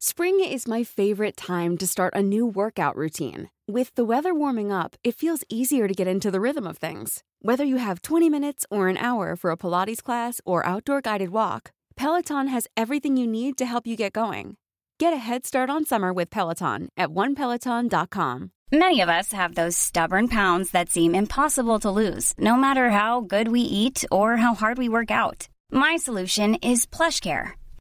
Spring is my favorite time to start a new workout routine. With the weather warming up, it feels easier to get into the rhythm of things. Whether you have 20 minutes or an hour for a Pilates class or outdoor guided walk, Peloton has everything you need to help you get going. Get a head start on summer with Peloton at onepeloton.com. Many of us have those stubborn pounds that seem impossible to lose, no matter how good we eat or how hard we work out. My solution is PlushCare.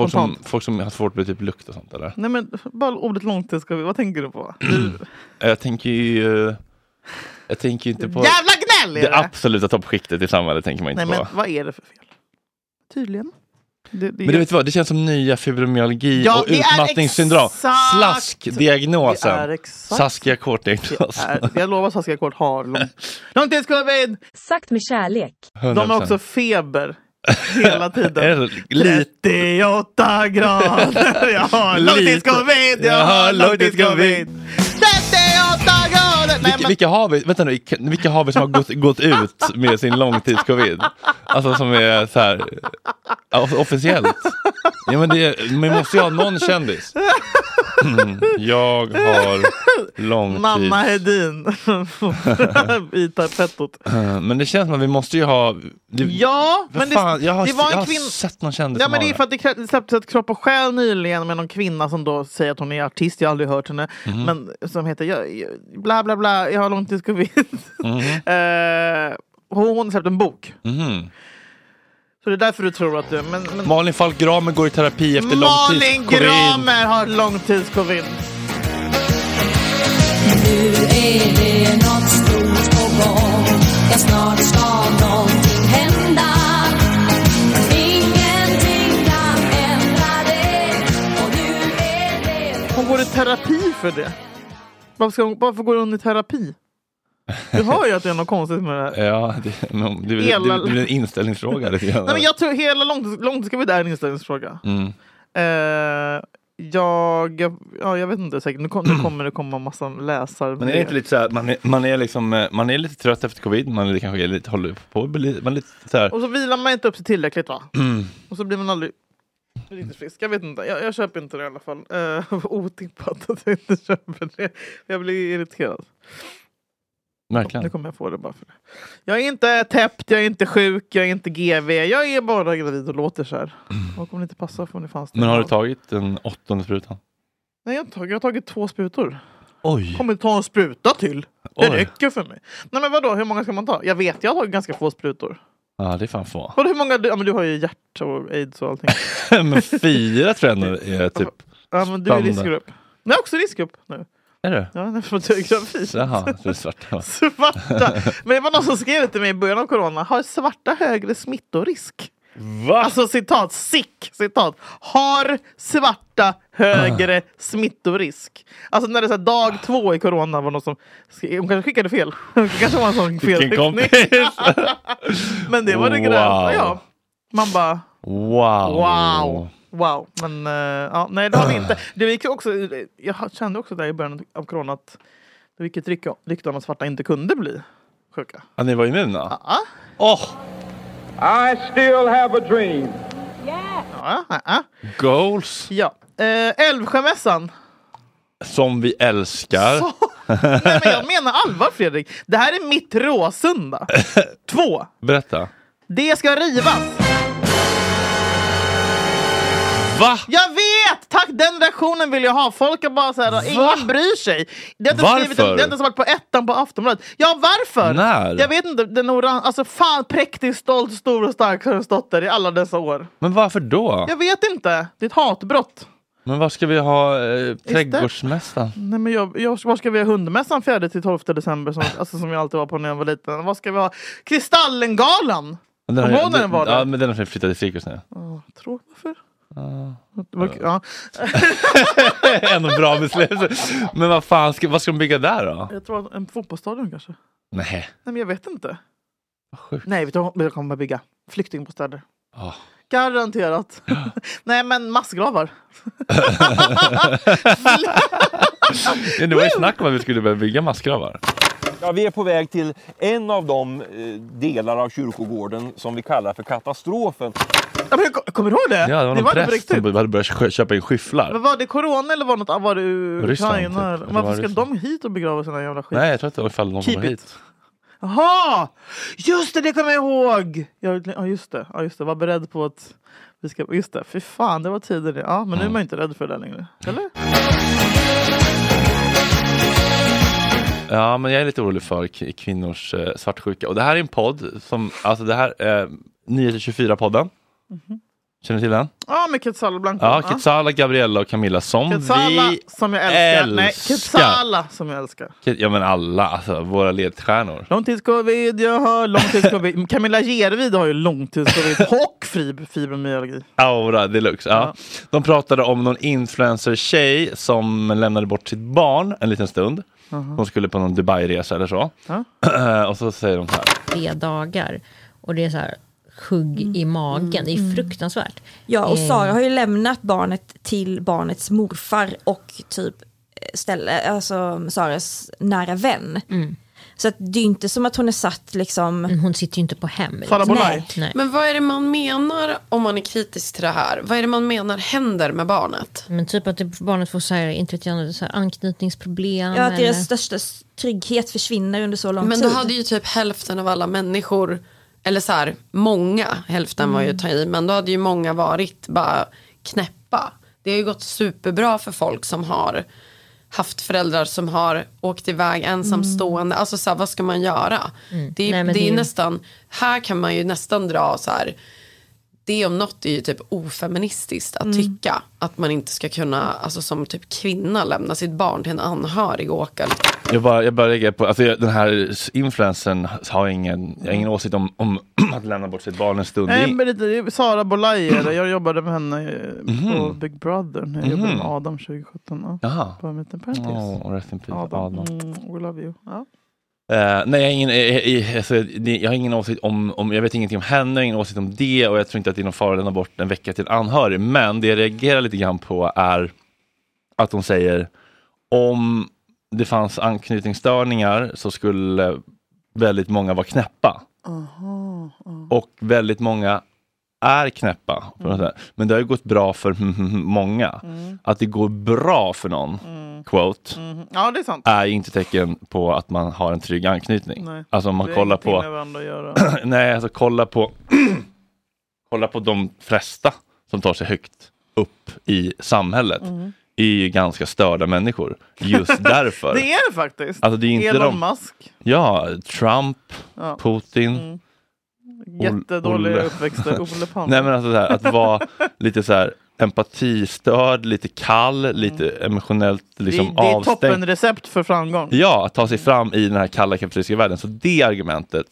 Folk som, folk som har svårt med typ lukt och sånt eller? Nej men bara ordet långtidscovid, vad tänker du på? Jag tänker ju... Jag tänker ju inte på... Jävla gnäll är det det! absoluta toppskiktet i samhället tänker man inte Nej på. men vad är det för fel? Tydligen. Det, det Men du vet vad, det känns som nya fibromyalgi Ja, och utmattningssyndrom. Slaskdiagnosen. Saskia Kort-diagnosen. jag lovar Saskia Kort har lång, långtidscovid! Sagt med kärlek. De har också feber hela tiden. det lite... 38 grader, jag har långtidscovid, jag har långtidscovid. 38 grader! Nej, Vilka, vilka, har vi, vänta nu, vilka har vi som har gått, gått ut med sin långtidscovid? Alltså som är så här officiellt. Ja, men det, man måste ju ha någon kändis. Mm, jag har långtids... Nanna Hedin i tapettot. Eh, Men det känns som att vi måste ju ha... Det, Ja, men det, fan, jag har, det var jag en har kvinna... sett någon kändis Ja men det är för att det släpptes ett Kropp och själ nyligen med någon kvinna som då säger att hon är artist, jag har aldrig hört henne. Mhm. Men som heter bla bla bla, jag har långtidscovid. Mhm. eh, hon hon har släppt en bok. Mhm. Så det är därför du tror att du... Men, men Malin Falk Gramer går i terapi efter Malin långtidscovid. Gramer har långtidscovid. Nu är det något stort på gång Ja, snart ska någonting hända Ingenting kan ändra det Och nu är det Hon går i terapi för det. Varför, ska hon, varför går hon i terapi? Du hör ju att det är något konstigt med det här. Ja, det, men det, Hela- det, det väl en inställningsfråga lite grann. Nej, men jag tror hela långtids, långtidscovid är en inställningsfråga. mm. Eh, jag, ja, jag vet inte säkert. Nu, kom, nu kommer det komma massa läsare. Men är det inte lite så här, man är, man är liksom, eh, man är lite trött efter covid, man är kanske är lite, håller på, man är lite så här, Och så vilar man inte upp sig tillräckligt va? mm, Och så blir man aldrig riktigt frisk. Jag vet inte, jag, jag köper inte det i alla fall. Uh, otippat att jag inte köper det. Jag blir irriterad. Nu verkligen. kommer jag få det bara för det. Jag är inte täppt, jag är inte sjuk, jag är inte GV. Jag är bara gravid och låter så här. Och om det inte passar får ni fan Men har du tagit den åttonde sprutan? Nej, jag har, tagit, jag har tagit två sprutor. Oj! kommer ta en spruta till. Det Oj. räcker för mig. Nej men vadå, hur många ska man ta? Jag vet, jag har tagit ganska få sprutor. Ja, det är fan få. Vadå, hur många? Du, ja, men du har ju hjärt och aids och allting. men fyra tror jag ändå är typ, Ja men du är i riskgrupp. Jag är också riskgrupp nu. är det? Ja, nej, för att jag är gravid. Jaha, det är svarta. Svarta. Men det var någon som skrev det till mig i början av corona. Har svarta högre smittorisk? Va? Alltså citat, sick citat. Har svarta högre smittorisk? Alltså när det är så här, dag två i corona var någon som hon kanske skickade fel. Det kanske var en sån felteckning. Men det var det Wow. gröna, ja. Man bara Wow! wow. Wow, men eh, ja, nej det har vi inte. Det gick också, jag kände också där i början av corona att ett rykte om att svarta inte kunde bli sjuka. Ja, ni var immuna? Ja, Åh! I still have a dream. ja, ja, ja. Goals! ja. Eh, Älvsjömässan. Som vi älskar. Nej, men jag menar allvar Fredrik. Det här är mitt Råsunda. Två. Berätta. Det ska rivas. Va? Jag vet! Tack, den reaktionen vill jag ha. Folk är bara såhär, ingen bryr sig. Det har Varför? skrivit- det har inte varit på ettan på Aftonbladet. Ja, varför? När? Jag vet inte. Den oran- alltså fan, präktig, stolt, stor och stark har den stått där i alla dessa år. Men varför då? Jag vet inte. Det är ett hatbrott. Men vad ska vi ha eh, trädgårdsmästaren? Nej, men jag, jag, var ska vi ha hundmässan 4 till 12 december som, alltså, som jag alltid var på när jag var liten? Vad ska vi ha? Kristallengalan! Kommer du ihåg när den var ja, där? men den har flyttat till cirkus nu. Åh, tror, varför? Var- Ja. Ändå bra beslut. Men vad fan, ska, vad ska de bygga där då? Jag tror en fotbollsstadion kanske. Nej. Nej men jag vet inte. Sjukt. Nej, vet du vad de kommer bygga? Flyktingbostäder. Ah. Garanterat. Nej men massgravar. Det var ju snack om att vi skulle börja bygga massgravar. Ja, vi är på väg till en av de eh, delar av kyrkogården som vi kallar för katastrofen. Ja, men, kommer du ihåg det? Ja, det var någon inte på präst riktigt. som hade börjat kö- köpa in skyfflar. Men var det corona eller var det något? Var det Ryssland, typ. Det Varför var ska Ryssland. de hit och begrava sina jävla skit? Nej, jag tror att det var ifall någon Keep kom it. hit. Jaha! Just det, det kommer jag ihåg! Ja, ja just det. Ja, just det. Var beredd på att vi ska... Just det, fy fan, det var tider det. Ja, men nu är man inte rädd för det längre. Eller? Ja, men jag är lite orolig för kvinnors eh, svartsjuka. Och det här är en podd som, alltså det här är 9-24-podden. Känner du till den? Ja, med Quetzala Blanco. Ja, Quetzala, Gabriella och Camilla som Quetzala vi som jag älskar. Nej, älskar. Quetzala som jag älskar. Ja men alla, alltså våra ledstjärnor. Långtidscovid, jag har långtidscovid. Camilla Gervid har ju långtidscovid och fib- fibromyalgi. Aura deluxe. Ja. De pratade om någon influencer-tjej som lämnade bort sitt barn en liten stund. Hon skulle på någon Dubai-resa eller så. och så säger de så här. tre dagar. Och det är så här hugg i magen. Det är fruktansvärt. Ja, och Eh, Sara har ju lämnat barnet till barnets morfar och typ ställe, alltså Saras nära vän. Så att det är inte som att hon är satt liksom... Men hon sitter ju inte på hem. Liksom. Nej. Nej. Men vad är det man menar om man är kritisk till det här? Vad är det man menar händer med barnet? Men typ att det, barnet får så här, inte vet jag, så här, anknytningsproblem. Ja, att eller... deras största trygghet försvinner under så lång Men tid. då hade ju typ hälften av alla människor, eller så här, många, hälften var ju att ta i, men då hade ju många varit bara knäppa. Det har ju gått superbra för folk som har haft föräldrar som har åkt iväg ensamstående. Alltså så här, vad ska man göra? Det, är, Mm. Nej, men det det är ju- nästan, här kan man ju nästan dra så här, det om något är ju typ ofeministiskt att tycka att man inte ska kunna, alltså som typ kvinna lämna sitt barn till en anhörig och åka. Jag bara, jag bara lägger på, alltså jag- den här influensen har ingen, jag har ingen åsikt om, om att lämna bort sitt barn en stund. Nej, men det är Sara det. Jag jobbade med henne Mhm. på Big Brother. Jag jobbade med Adam 2017. Ja. Bara en liten parentes. Oh, rest in peace, Adam. Adam. Mm, we love you. Ja. Eh, nej, jag har, ingen, eh, eh, alltså, jag har ingen åsikt om, om, jag vet ingenting om henne, jag har ingen åsikt om det och jag tror inte att det är någon fara att lämna bort en vecka till en anhörig. Men det jag reagerar lite grann på är att de säger om det fanns anknytningsstörningar så skulle väldigt många vara knäppa. Och väldigt många är knäppa. sätt. Men det har ju gått bra för många. Att det går bra för någon, quote, Mhm. ja, det är är inte tecken på att man har en trygg anknytning. Nej. Alltså om man Det kollar på, nej alltså kolla på, kolla på de flesta som tar sig högt upp i samhället är ju ganska störda människor. Just därför. Det är det faktiskt. Alltså det är inte Elon de, Musk. ja, Trump, Ja. Putin. Jättedålig Olle. uppväxt. Olle Palme. Nej men alltså så här, att vara lite så här empatistörd, lite kall, lite emotionellt liksom det, det är avstängd. toppenrecept för framgång. Ja, att ta sig fram i den här kalla kapitalistiska världen. Så det argumentet,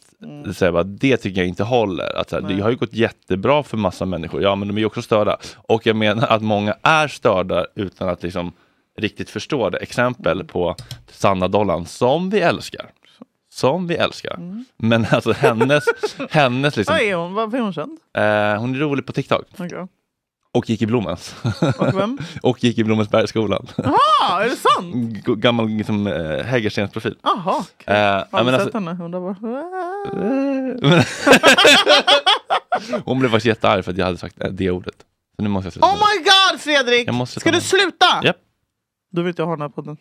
säger jag bara, det tycker jag inte håller. Att, så här, det har ju gått jättebra för massa människor, ja men de är ju också störda. Och jag menar att många är störda utan att liksom riktigt förstå det. Exempel på Sanna Dollan, som vi älskar. Som vi älskar. Men alltså hennes, hennes liksom, Vad är hon? Varför är hon känd? eh, hon är rolig på TikTok. Okay. Och gick i Blommens. Och vem? och gick i Blommensbergsskolan. Jaha, är det sant? G- Gammal liksom, eh, Hägerstensprofil. Jaha. Eh, ja, Har men du alltså, sett henne? Undrar var... hon blev faktiskt jättearg för att jag hade sagt eh, det ordet. Så nu måste jag sluta. Oh my god Fredrik! Ska du sluta? Då vill inte jag ha den här podden.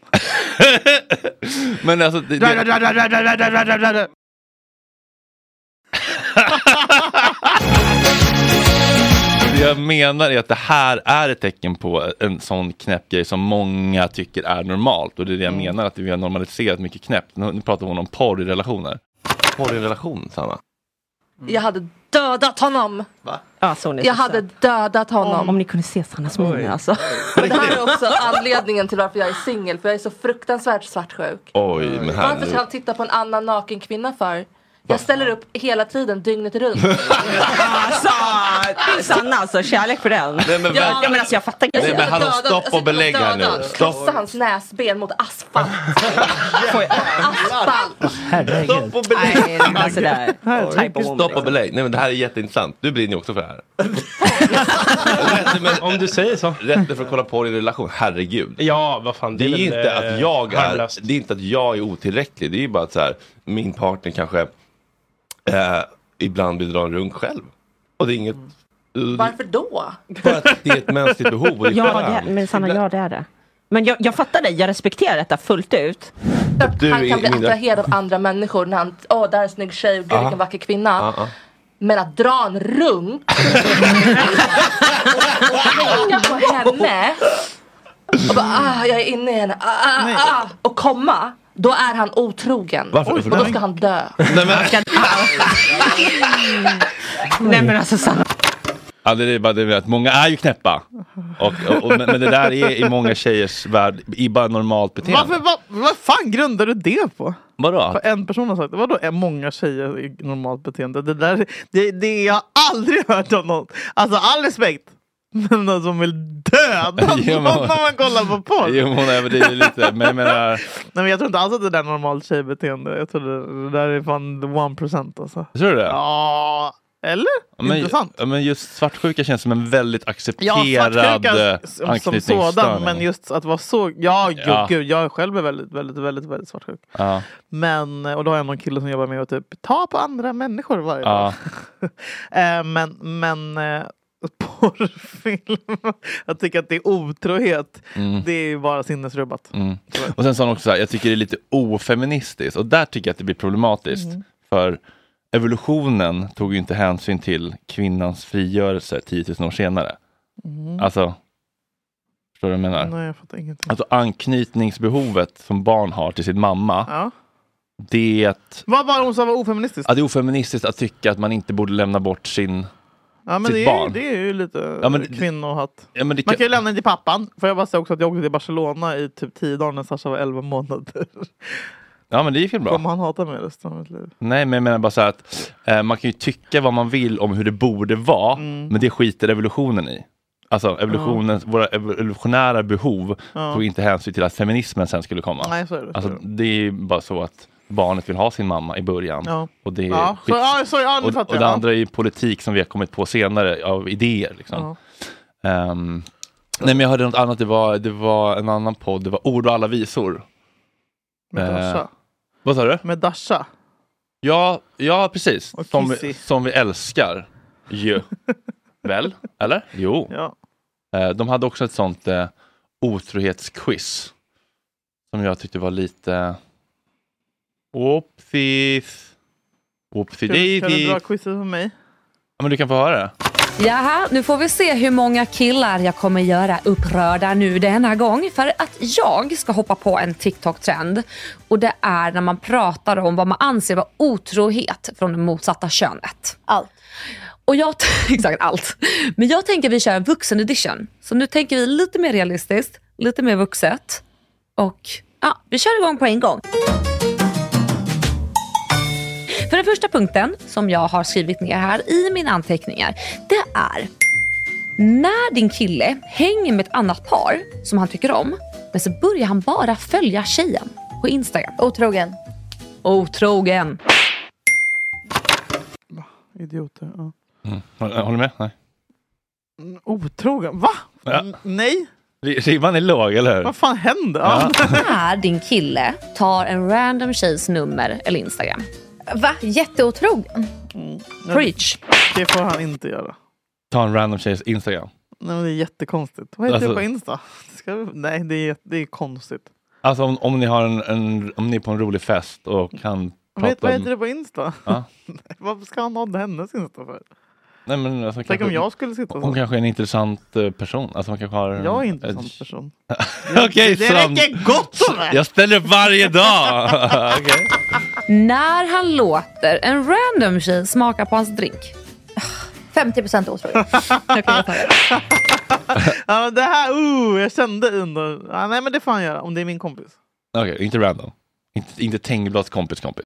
Men alltså... Det, det... Det jag menar är att det här är ett tecken på en sån knäpp grej som många tycker är normalt. Och det är det jag mm. menar, att vi har normaliserat mycket knäppt. Nu, pratar hon om porr i relationer. Porr i relation, Sanna? Jag hade dödat honom. Va? Alltså, jag hade dödat honom. Om, ni kunde se Sannas min alltså. Det här är också anledningen till varför jag är singel. För jag är så fruktansvärt svartsjuk. Oj, men Varför ska han titta på en annan naken kvinna för? Jag ställer upp hela tiden, dygnet runt. Alltså, Sanna alltså, kärlek för den. Nej, men ja, men alltså jag fattar Nej men hallå stopp och belägg här nu. Stopp. hans näsben mot asfalt. asfalt. Stopp och belägg. Alltså woman. Stopp och belägg. Nej men det här är jätteintressant. Du brinner ju också för det här. men Om du säger så. Rätten för att kolla på din relation, herregud. Ja, vad fan. Det är väl, ju inte eh, att jag är, det är inte att jag är otillräcklig. Det är ju bara att så här, min partner kanske eh, ibland vill dra en runk själv. Och det är inget... Varför då? För att det är ett mänskligt behov. Och det är Ja, det men Sanna, ja det är det. Men jag, jag fattar dig, jag respekterar detta fullt ut. Du han kan bli mindre- attraherad av andra människor när han, åh där är en snygg tjej, gud vilken vacker kvinna. Ja. Men att dra en runk och tänka på henne och bara ah, jag är inne i henne, ah, ah, ah, och komma. Då är han otrogen. Varför? och då ska han dö. Nej, men, Nej men alltså Sanna. ja, det är bara det att många är ju knäppa. Och, och, och, men det där är i många tjejers värld i bara normalt beteende. Varför, vad, vad fan grundar du det på? Vadå? För en person har sagt det. Vadå är många tjejer i normalt beteende? Det där det, det jag har aldrig hört av någon. Alltså all respekt. Men någon som vill döda någon Jo, när man kollar på porr. Jo, är ju lite, men jag menar, Nej, men jag tror inte alls att det där är normalt tjejbeteende. Jag tror det, det där är fan the one percent alltså. tror du det? Ja, eller? Ja, men, Intressant. ja, men just svartsjuka känns som en väldigt Ja, accepterad svartsjuka eh, s- som sådan. Men just att vara så... Ja, gud, Ja. gud jag själv är väldigt, väldigt, väldigt, väldigt svartsjuk. Ja, Men, och då har jag någon kille som jobbar med att typ ta på andra människor varje dag. ja. Eh, men men eh, porrfilm, jag tycker att det är otrohet. Mm. Det är ju bara sinnesrubbat. Mm. Och sen sa han också så här, jag tycker det är lite ofeministiskt och där tycker jag att det blir problematiskt. Mm. För evolutionen tog ju inte hänsyn till kvinnans frigörelse 10 000 år senare. Mm. Alltså, förstår du vad jag menar? Nej, jag fattar ingenting. Alltså anknytningsbehovet som barn har till sin mamma, Ja. det att Vad var det hon sa var ofeministiskt? ja, det är ofeministiskt att tycka att man inte borde lämna bort sin Ja, men sitt det, är, barn. det är ju lite Ja, men- kvinnohatt. Ja, men det Man kan- ju lämna den till pappan. Får jag bara säga också att jag åkte till Barcelona i typ tio dagar när Sasha var 11 månader. Ja men det gick väl bra. Kommer han hata mig resten av mitt liv? Nej men jag menar bara så här att eh, man kan ju tycka vad man vill om hur det borde vara, Mm. men det skiter evolutionen i. Alltså evolutionen, våra evolutionära behov Ja. tog inte hänsyn till att feminismen sen skulle komma. Nej, så är det, så Alltså, det är ju bara så att barnet vill ha sin mamma i början. Ja. Och det Ja, så- ja, så- ja, och, och det andra är ju politik som vi har kommit på senare av idéer. Liksom. Ehm, nej men jag hörde något annat, det var, det var en annan podd, det var Ord och alla visor. Med Eh, Dasha. Vad sa du? Med Dasha. Ja, ja precis. Som, vi- som vi älskar. Ju. Väl? Eller? Jo. Ja. Eh, De hade också ett sånt eh, otrohetsquiz. Som jag tyckte var lite... Oopsies. Oopsie Kan, kan du dra daisy. quizet för mig? Ja, men du kan få höra det. Jaha, nu får vi se hur många killar jag kommer göra upprörda nu denna gång. För att jag ska hoppa på en TikTok-trend. Och det är när man pratar om vad man anser vara otrohet från det motsatta könet. Allt. Och jag, exakt allt. Men jag tänker vi kör en vuxen edition. Så nu tänker vi lite mer realistiskt, lite mer vuxet. Och ja, vi kör igång på en gång. För den första punkten som jag har skrivit ner här i mina anteckningar, det är när din kille hänger med ett annat par som han tycker om, men så börjar han bara följa tjejen på Instagram. Otrogen. Otrogen. Idioter. Ja. Mm. Håller du med? Nej. Mm, Otrogen? Va? Ja. Nej? Ri- Ribban är låg, eller hur? Vad fan händer? Ja. När din kille tar en random tjejs nummer eller Instagram. Va? Jätteotrogen? Preach. Det får han inte göra. Ta en random tjejs Instagram. Nej, men det är jättekonstigt. Vad heter Alltså- det på Insta? Ska. Nej, det är, det är konstigt. Alltså om, om, ni har en, en, om ni är på en rolig fest och kan prata vad om... heter det på Insta? Ja. Varför ska han ha hennes Insta för? Nej, men alltså, Tänk om kanske- jag skulle sitta Hon så. kanske är en intressant eh, person. Alltså man kanske har Jag är en ett- person. Okej, det Sam. räcker gott om det! Jag ställer upp varje dag! Okej. När han låter en random tjej smaka på hans drink. 50% otrogen. Okej, jag tar det. Ja, men det här, uh, jag kände under... Ja, nej men det får han göra om det är min kompis. Okej, inte random. Inte, inte Tengblads kompis kompis.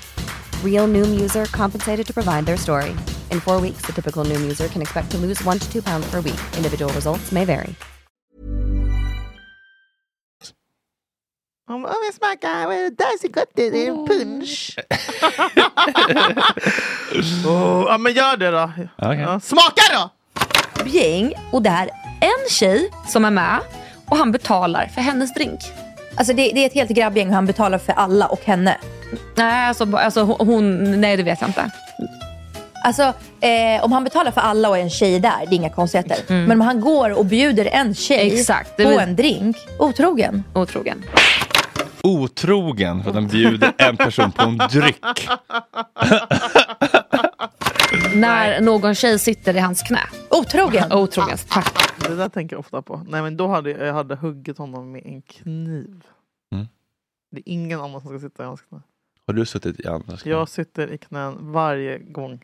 Real Noom user compensated to provide their story. In four weeks, the typical Noom user can expect to lose one to two pounds per week. Individual results may vary. Om vi smakar, det är punsch. oh, ja men gör det då. Ja, smaka då! Gäng och det är en tjej som är med och han betalar för hennes drink. Alltså det, det är ett helt grabbgäng och han betalar för alla och henne. Nej, alltså, alltså hon, nej det vet jag inte. Alltså eh, om han betalar för alla och är en tjej där, det är inga konstigheter. Men om han går och bjuder en tjej Exakt, på en drink, otrogen. Otrogen. Otrogen för att den bjuder en person på en dryck. När någon tjej sitter i hans knä. Otrogen. Otrogen, tack. Det där tänker jag ofta på. Nej men då hade jag, jag hade huggit honom med en kniv. Mm. Det är ingen annan som ska sitta i hans knä. Har du suttit i andras knä? Jag sitter i knän varje gång.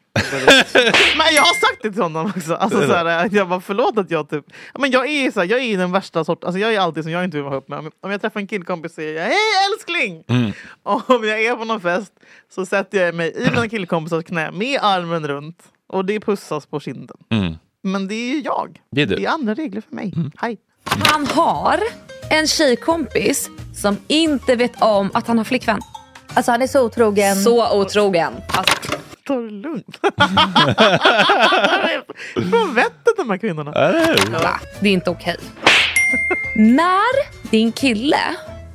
men jag har sagt det till honom också. Alltså, så här, jag bara förlåt att jag typ... Men jag är så här, jag är den värsta sorten. Alltså, jag är alltid som jag inte vill vara ihop med. Om- jag träffar en killkompis säger jag hej älskling! Mm. Och om jag är på någon fest så sätter jag mig i mina killkompisars knä med armen runt. Och det pussas på kinden. Mm. Men det är ju jag. Det är du. Mm. Det är andra regler för mig. Hej. Han har en tjejkompis som inte vet om att han har flickvän. Alltså han är så otrogen. Så otrogen. Alltså, Ta det lugnt. Från vettet de här kvinnorna. va? Det är inte okej. När din kille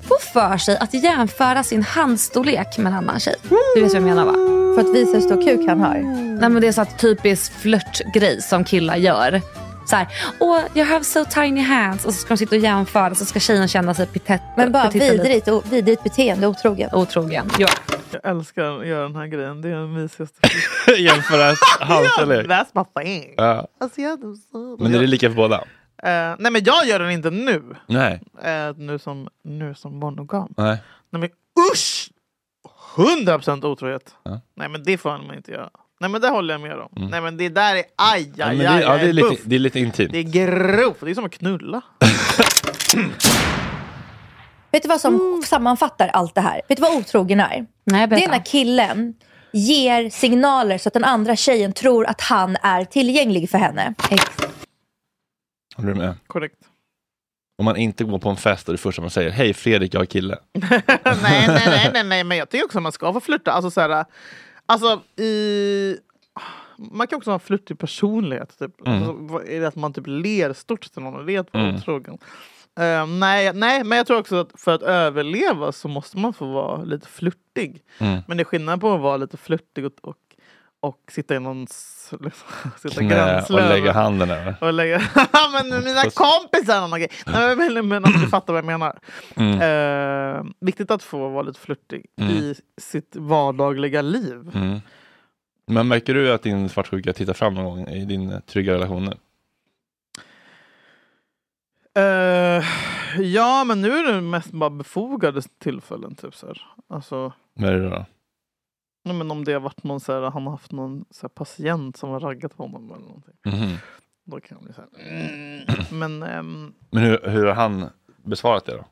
får för sig att jämföra sin handstorlek med en annan tjej. Du vet vad jag menar va? För att visa hur stor kuk han har. Nej men det är så typisk flörtgrej som killar gör. Så här, åh you have so tiny hands. Och så ska de sitta och jämföra så ska tjejen känna sig pitet. Men bara vidrigt, och, vidrigt beteende, otrogen. Otrogen. Ja. Jag älskar att göra den här grejen. Det är den mysigaste. Jämföra handstorlek. That's my thing. Ja. Alltså, jag är så... Men är det lika för båda? Eh, nej men jag gör den inte nu. Nej. Eh, nu som, nu som monogam. Nej. Nej men usch! 100% otrohet. Ja. Nej men det får man inte göra. Nej men det håller jag med om. Mm. Nej men det där är aj, Ja, aj, aj, det, ja, det, är lite, det är lite intimt. Det är grovt. Det är som att knulla. Vet du vad som sammanfattar allt det här? Vet du vad otrogen är? Nej, det är när killen ger signaler så att den andra tjejen tror att han är tillgänglig för henne. Håller du med? Korrekt. Om man inte går på en fest och det första man säger, hej Fredrik, jag är kille. nej, nej, nej, nej, nej, men jag tycker också att man ska få flirta. Alltså, så här, alltså, i... Man kan också ha flörtig personlighet. Typ. Mm. Alltså, är det att man typ ler stort till någon och vet vad Mm. otrogen? Eh, nej, nej, men jag tror också att för att överleva så måste man få vara lite flörtig. Mm. Men det är skillnad på att vara lite flörtig och, och, och sitta i någons liksom, sitta Knä och lägga handen över. Och lägga, men mina kompisar grej. Nej, men, men att du fattar vad jag menar. Mm. Eh, viktigt att få vara lite flörtig Mm. i sitt vardagliga liv. Mm. Men märker du att din svartsjuka tittar fram någon gång i din trygga relation nu? Eh, ja, men nu är det mest bara befogade tillfällen. Typ, så här. Alltså, Vad är det då? Nej, men om det har varit någon så här, han har haft någon så här, patient som har raggat på honom eller någonting. Mhm. Då kan jag bli så här, mm. Men ehm, Men hur, hur har han besvarat det då?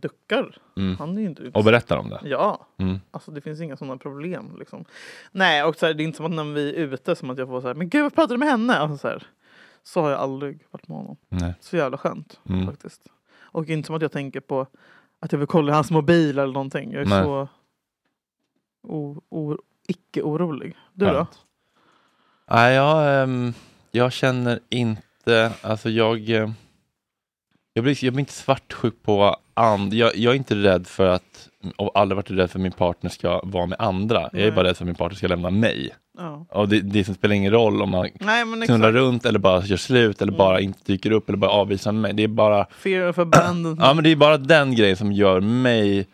duckar. Mm. Han är ju inte Och berättar om det? Ja. Mm. Alltså det finns inga sådana problem. Liksom. Nej, och så här, det är inte som att när vi är ute som att jag får så här, men gud vad pratar du med henne? Alltså, så, här, så har jag aldrig varit med honom. Nej. Så jävla skönt Mm. faktiskt. Och inte som att jag tänker på att jag vill kolla hans mobil eller någonting. Jag är Nej. så icke-orolig. Du då? Nej, jag, ehm, jag känner inte, alltså jag, eh, jag blir, jag blir inte svartsjuk på and. Jag, jag är inte rädd för att, och aldrig varit rädd för att min partner ska vara med andra. Jag är Nej. bara rädd för att min partner ska lämna mig. Ja. Och det, det spelar ingen roll om man Nej, exakt. runt eller bara gör slut eller bara inte dyker upp eller bara avvisar mig. Det är bara Fear of abandonment. Ja men det är bara den grejen som gör mig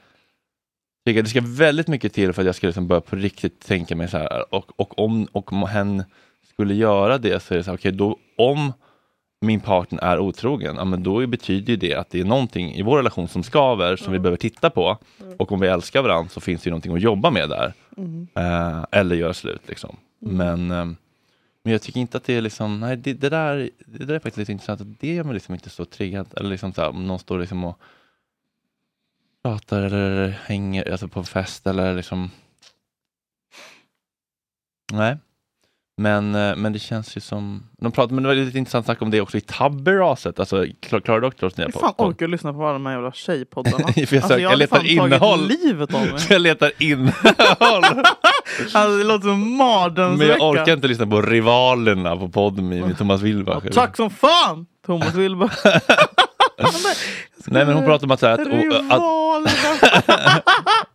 det ska väldigt mycket till för att jag ska liksom börja på riktigt tänka mig så här och, och om och om hen skulle göra det så är det så här, okej då om min partner är otrogen, ja, men då betyder det att det är någonting i vår relation som skaver som vi behöver titta på. Och om vi älskar varandra så finns det ju någonting att jobba med där. Mm. Eh, eller göra slut liksom. Men, ehm, men jag tycker inte att det är liksom, nej det, det, där, det där är faktiskt lite intressant. Det gör mig liksom inte så triggad. Eller liksom så här, om någon står liksom och pratar eller hänger alltså på fest eller liksom. Nej. Men, eh, men det känns ju som, de pratar, men det var lite intressant snack om det också i tabberaset, alltså Kla- Klara Doktors nya podd. fan orkar du lyssna på alla de här jävla tjejpoddarna? Jag, Alltså, söker, jag, hade letar innehåll. livet av mig. jag letar innehåll. Alltså, det låter som men mardrömsvecka. jag orkar inte lyssna på rivalerna på podden med Thomas Wilbach. Tack som fan Thomas Wilbach. Nej men hon pratar om att, så här, att, och, att Rivalerna.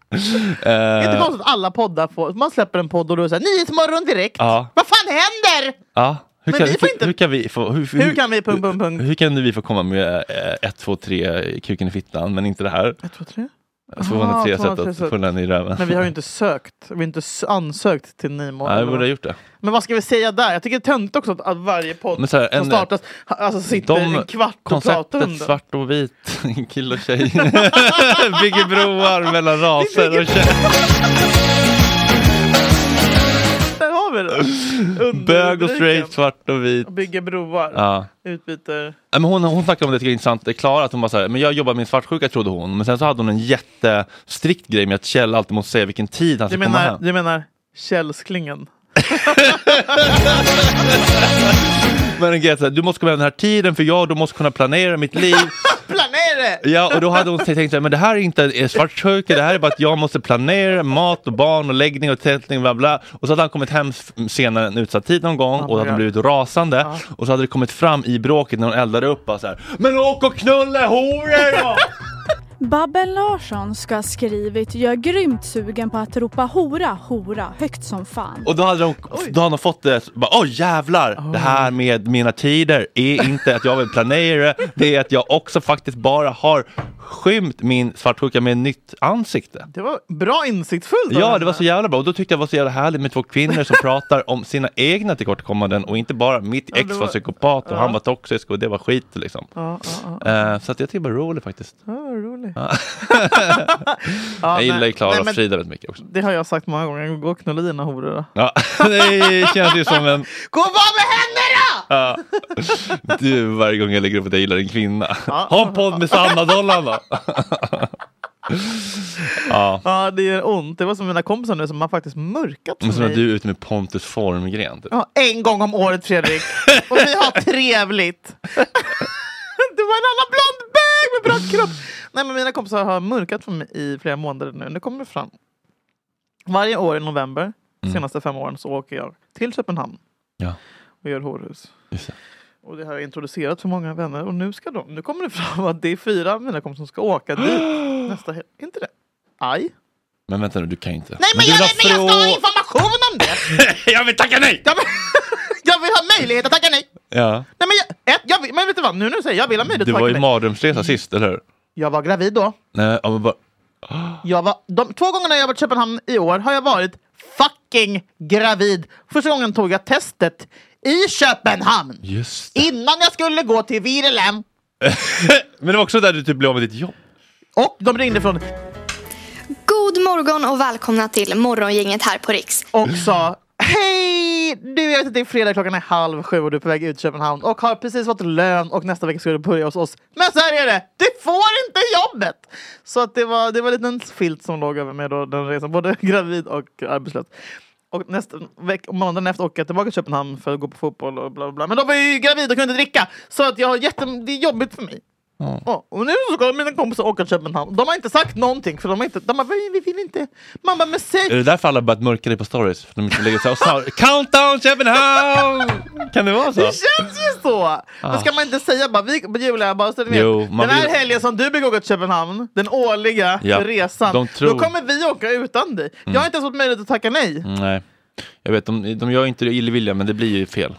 Det är inte eh, konstigt att alla poddar får, man släpper en podd och då är det såhär Nyhetsmorgon direkt. ja, Vad fan händer? ja. Hur kan, hur, inte- hur kan vi få, hur, Hur kan vi punkt, punkt, punkt? hur kan vi få komma med eh, 1, 2, 3 kuken i fittan men inte det här? 1, 2, 3? 203 Ah, sätt 203 att sätt. få den i röven. Men vi har ju inte sökt, vi har inte ansökt till Nimo. Nej, vi borde ha gjort det. Men vad ska vi säga där? Jag tycker det är töntigt också att, att varje podd Men så här, som en- startas alltså, sitter en kvart och pratar om det. svart och vit, kille och tjej, bygger broar mellan raser och kön. Vi det! Bög och straight, svart och vit. Bygger broar, Ja. utbyter... Nej, Men hon, hon snackade om det, jag är intressant, det är Klara, att hon bara så här, men jag jobbar med svartsjuka trodde hon, men sen så hade hon en jättestrikt grej med att Kjell alltid måste säga vilken tid han Du ska komma menar, hem. du menar källsklingen? Men en grej, så här, du måste komma hem den här tiden för jag då måste kunna planera mitt liv. Planera! Ja, och då hade hon tänkt så här, men det här är inte en svartsjuka, det här är bara att jag måste planera mat och barn och läggning och tältning bla bla. Och så hade han kommit hem senare än utsatt tid någon gång och hade God. blivit rasande. Och så hade det kommit fram i bråket när hon eldade upp bara så här, men åk och knulla horor då! Babben Larsson ska ha skrivit “Jag är grymt sugen på att ropa hora, hora högt som fan”. Och då hade de, då hade de fått det, bara, åh jävlar, det här med mina tider är inte att jag vill planera, det är att jag också faktiskt bara har skymt min svartsjuka med ett nytt ansikte. Det var bra insiktsfullt. Ja, det var så jävla bra och då tyckte jag det var så jävla härligt med två kvinnor som pratar om sina egna tillkortakommanden och inte bara mitt Ja, ex det var var- psykopat och ja. han var toxisk och det var skit liksom. Ja, ja, ja. Eh, så att jag tycker det var roligt faktiskt. Ja, roligt. Ja. Ja, jag gillar ju Klara och Frida väldigt mycket också. Det har jag sagt många gånger. Gå och knulla dina horor då. Ja, det känns ju som en... Gå och var med henne då! Ja. Du, varje gång jag lägger upp att jag gillar en kvinna. Ha en podd med Sanna Dollan då. ja. Ja, det gör ont. Det var som mina kompisar nu som har faktiskt mörkat för Men så när mig. du är ute med Pontus Formgren. Typ. Ja, en gång om året Fredrik. Och vi har trevligt. Du var en annan blond bög med bra kropp. Nej men mina kompisar har mörkat för mig i flera månader nu. Nu kommer det fram. Varje år i november, Mm. senaste fem åren, så åker jag till Köpenhamn Ja. och gör hårhus. Och det har jag introducerat för många vänner och nu ska de, nu kommer det fram att det är fyra av mina kompisar som ska åka dit nästa helg. Inte det? Aj. Men vänta nu, du kan inte. Nej men, du jag, la men jag ska ha information om det! jag vill tacka nej! Jag vill, jag vill ha möjlighet att tacka nej! Ja. Nej men, jag, ett, jag men vet du vad, nu när du säger jag vill ha möjlighet Du var ju mardrömsresa sist, eller hur? Jag var gravid då. Nej, ja, men bara... Jag var, de två gångerna jag varit i Köpenhamn i år har jag varit fucking gravid. Första gången tog jag testet i Köpenhamn. Just Innan jag skulle gå till Virelem. Men det var också där du typ blev av med ditt jobb. Och de ringde från God morgon och välkomna till Morgongänget här på Riks. och sa Hej! Du, jag vet att det är fredag, klockan är halv sju och du är på väg ut till Köpenhamn och har precis fått lön och nästa vecka ska du börja hos oss. Men så här är det! Du får inte jobbet! Så att det var, det var en liten filt som låg över mig då den resan, både gravid och arbetslös. Och nästa veck, måndagen efter åker jag tillbaka till Köpenhamn för att gå på fotboll och bla bla bla. Men då var jag ju gravid och kunde inte dricka. Så att jag har jätte, det är jobbigt för mig. Ja, och nu så ska mina kompisar åka till Köpenhamn. De har inte sagt någonting för de har inte, de bara, vi, vi vill inte. Bara, men säg! Är det därför alla börjat mörka dig på stories? För de inte lägger så här, Countdown Köpenhamn! Kan det vara så? Det känns ju så! Men ska man inte säga bara, vi, Julia, bara så du vet, Jo, den här vill- helgen som du brukar åka till Köpenhamn, den årliga Ja, resan, de tror- då kommer vi åka utan dig. Jag har inte ens fått möjlighet att tacka nej. Mm, Nej. Jag vet, de, de gör inte det illvilja men det blir ju fel.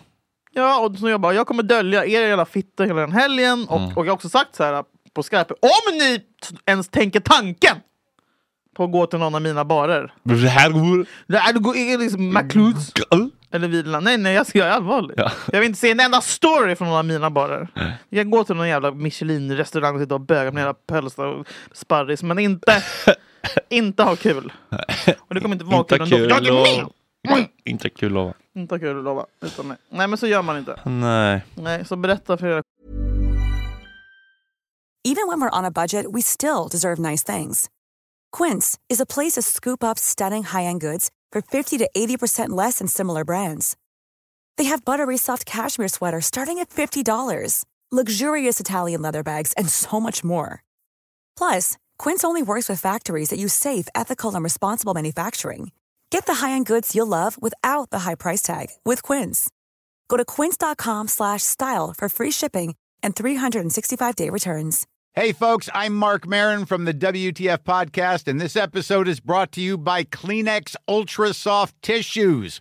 Ja, och så jag bara, jag kommer dölja er jävla fitta hela den helgen. Och, Mm. och jag har också sagt så här på Skype, om ni ens tänker tanken på att gå till någon av mina barer. Det här går... Det är, det går liksom McLuds. Eller Vila. Nej, nej, jag, är allvarlig. Ja. Jag vill inte se en enda story från någon av mina barer. Jag går till någon jävla Michelin-restaurang och sitter och bögar med hela pölsa och sparris, men inte, inte ha kul. Och det kommer inte vara Inte kul ändå. Jag är med! Inte kul lova. Inte kul att lova. Utan nej. nej, men så gör man inte. Nej. Nej, så berätta för era Even when we're on a budget, we still deserve nice things. Quince is a place to scoop up stunning high-end goods for 50 to 80% less than similar brands. They have buttery soft cashmere sweaters starting at $50, luxurious Italian leather bags, and so much more. Plus, Quince only works with factories that use safe, ethical, and responsible manufacturing. Get the high-end goods you'll love without the high price tag with Quince. Go to quince.com slash style for free shipping and 365-day returns. Hey, folks, I'm Mark Marin from the WTF Podcast, and this episode is brought to you by Kleenex Ultra Soft Tissues,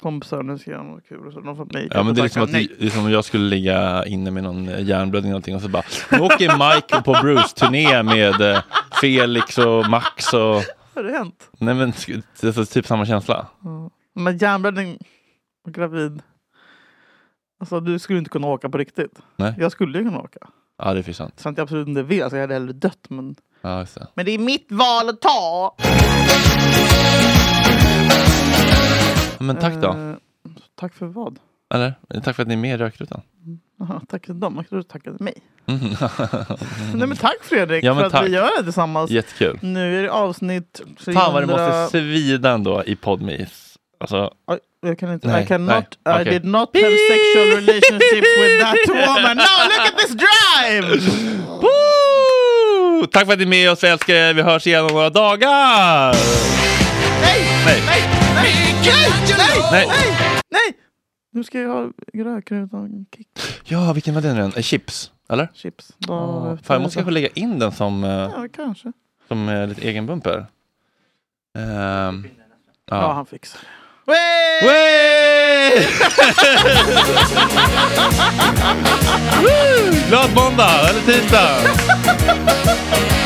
Kompisar, nu ska jag göra något kul. Så de får mig Ja men det är liksom att det är som om jag skulle ligga inne med någon eh, hjärnblödning eller någonting och så bara Nu åker Mike på Bruce-turné med eh, Felix och Max och Har det hänt? Nej men det är så typ samma känsla. Ja. Men hjärnblödning och gravid. Alltså du skulle inte kunna åka på riktigt. Nej. Jag skulle ju kunna åka. Ja det är för sant. Så att jag absolut inte vill. Alltså, jag hade hellre dött. Men... Ja, det. men det är mitt val att ta. Men tack då. Eh, tack för vad? Eller? Tack för att ni är med i Rökrutan. Jaha, tack för dem. Jag trodde du tackade mig. Mm. Nej men tack Fredrik Ja, men för att tack. vi gör det tillsammans. Jättekul. Nu är det avsnitt 300... Fan vad det måste svida ändå i Podme. Alltså, Jag kan inte, Nej, I cannot, nej, I did not have sexual relationships with that woman. No, look at this drive! Tack för att ni är med oss, vi älskar er. Vi hörs igen om några dagar. Nej! Nej. Nej! Nej! Nej! Nej. Nu ska jag ha rödkrutan kick. Ja, vilken var den nu? Eh, Chips, eller? Chips. Ja, Då- fan, jag måste kanske lägga in den som, eh, Ja, kanske. som eh, lite egen bumper. Ehm, Ja, han fixar det. Wey! Glad måndag, eller tisdag!